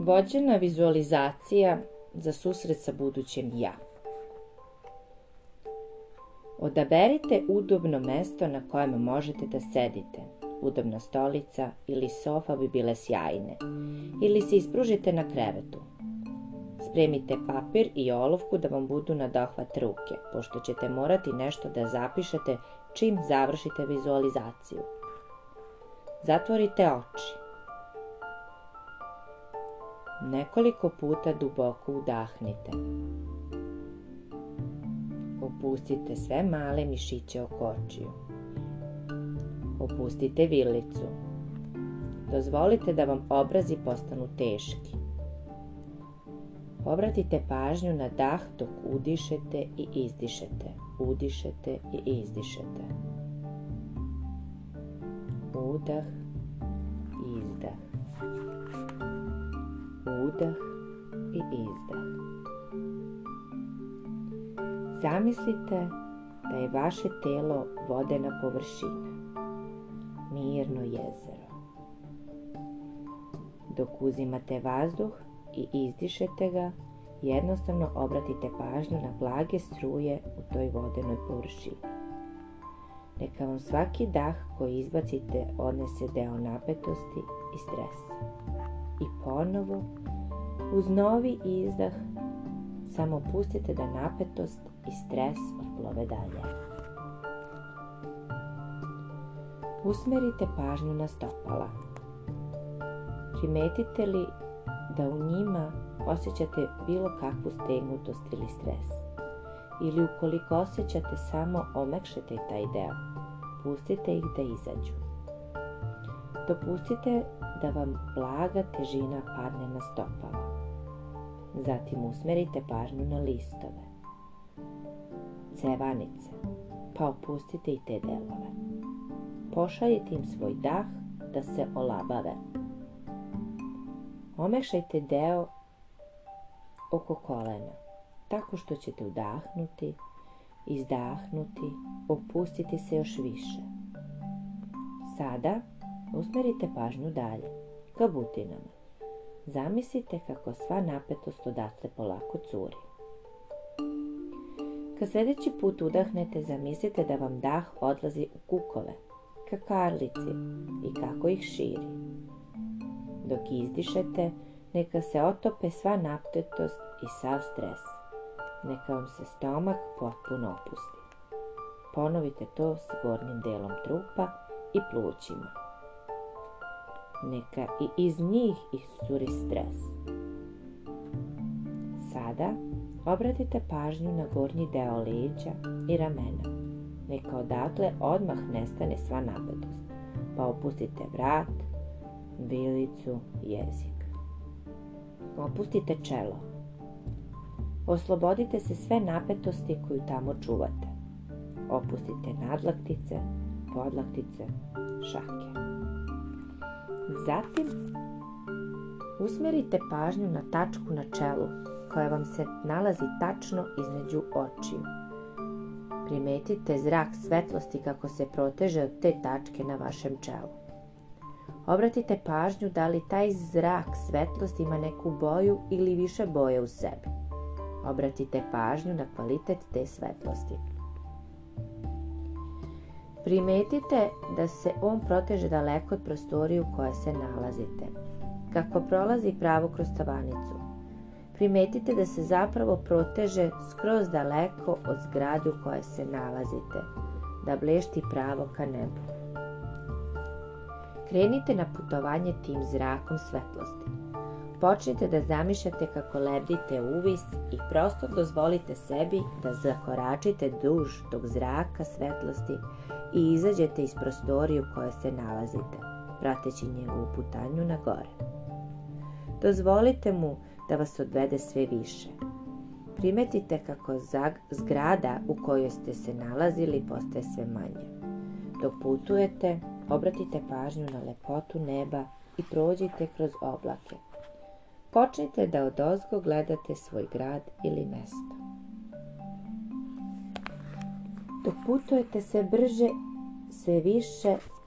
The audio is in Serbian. vođena vizualizacija za susret sa budućim ja. Odaberite udobno mesto na kojem možete da sedite. Udobna stolica ili sofa bi bile sjajne. Ili se ispružite na krevetu. Spremite papir i olovku da vam budu na dohvat ruke, pošto ćete morati nešto da zapišete čim završite vizualizaciju. Zatvorite oči. Nekoliko puta duboko udahnite. Opustite sve male mišiće oko očiju. Opustite vilicu. Dozvolite da vam obrazi postanu teški. Obratite pažnju na dah dok udišete i izdišete. Udišete i izdišete. Udah i izdah udah i izdah. Zamislite da je vaše telo vodena površina, mirno jezero. Dok uzimate vazduh i izdišete ga, jednostavno obratite pažnju na blage struje u toj vodenoj površini. Neka vam svaki dah koji izbacite odnese deo napetosti i stresa i ponovo uz novi izdah samo pustite da napetost i stres plove dalje. Usmerite pažnju na stopala. Primetite li da u njima osjećate bilo kakvu stegnutost ili stres? Ili ukoliko osjećate samo omekšite taj deo, pustite ih da izađu. Dopustite da vam blaga težina padne na stopama. Zatim usmerite pažnju na listove, cevanice, pa opustite i te delove. Pošaljite im svoj dah da se olabave. Omešajte deo oko kolena, tako što ćete udahnuti, izdahnuti, opustiti se još više. Sada Usmerite pažnju dalje, ka butinama. Zamislite kako sva napetost odatle polako curi. Kad sljedeći put udahnete, zamislite da vam dah odlazi u kukove, ka karlici i kako ih širi. Dok izdišete, neka se otope sva napetost i sav stres. Neka vam se stomak potpuno opusti. Ponovite to s gornjim delom trupa i plućima neka i iz njih iscuri stres. Sada obratite pažnju na gornji deo leđa i ramena. Neka odatle odmah nestane sva napetost, pa opustite vrat, vilicu, jezik. Opustite čelo. Oslobodite se sve napetosti koju tamo čuvate. Opustite nadlaktice, podlaktice, šake. Zatim, usmjerite pažnju na tačku na čelu koja vam se nalazi tačno između očiju. Primetite zrak svetlosti kako se proteže od te tačke na vašem čelu. Obratite pažnju da li taj zrak svetlosti ima neku boju ili više boje u sebi. Obratite pažnju na kvalitet te svetlosti. Primetite da se on proteže daleko od prostoriju u kojoj se nalazite, kako prolazi pravo kroz tavanicu. Primetite da se zapravo proteže skroz daleko od zgrade u kojoj se nalazite, da blešti pravo ka nebu. Krenite na putovanje tim zrakom svetlosti. Počnite da zamišljate kako lebdite uvis i prosto dozvolite sebi da zakoračite duž tog zraka svetlosti i izađete iz prostorije u kojoj se nalazite, prateći njegovu putanju na gore. Dozvolite mu da vas odvede sve više. Primetite kako zgrada u kojoj ste se nalazili postaje sve manje. Dok putujete, obratite pažnju na lepotu neba i prođite kroz oblake – Počnite da od ozgo gledate svoj grad ili mesto. Dok putujete sve brže, sve više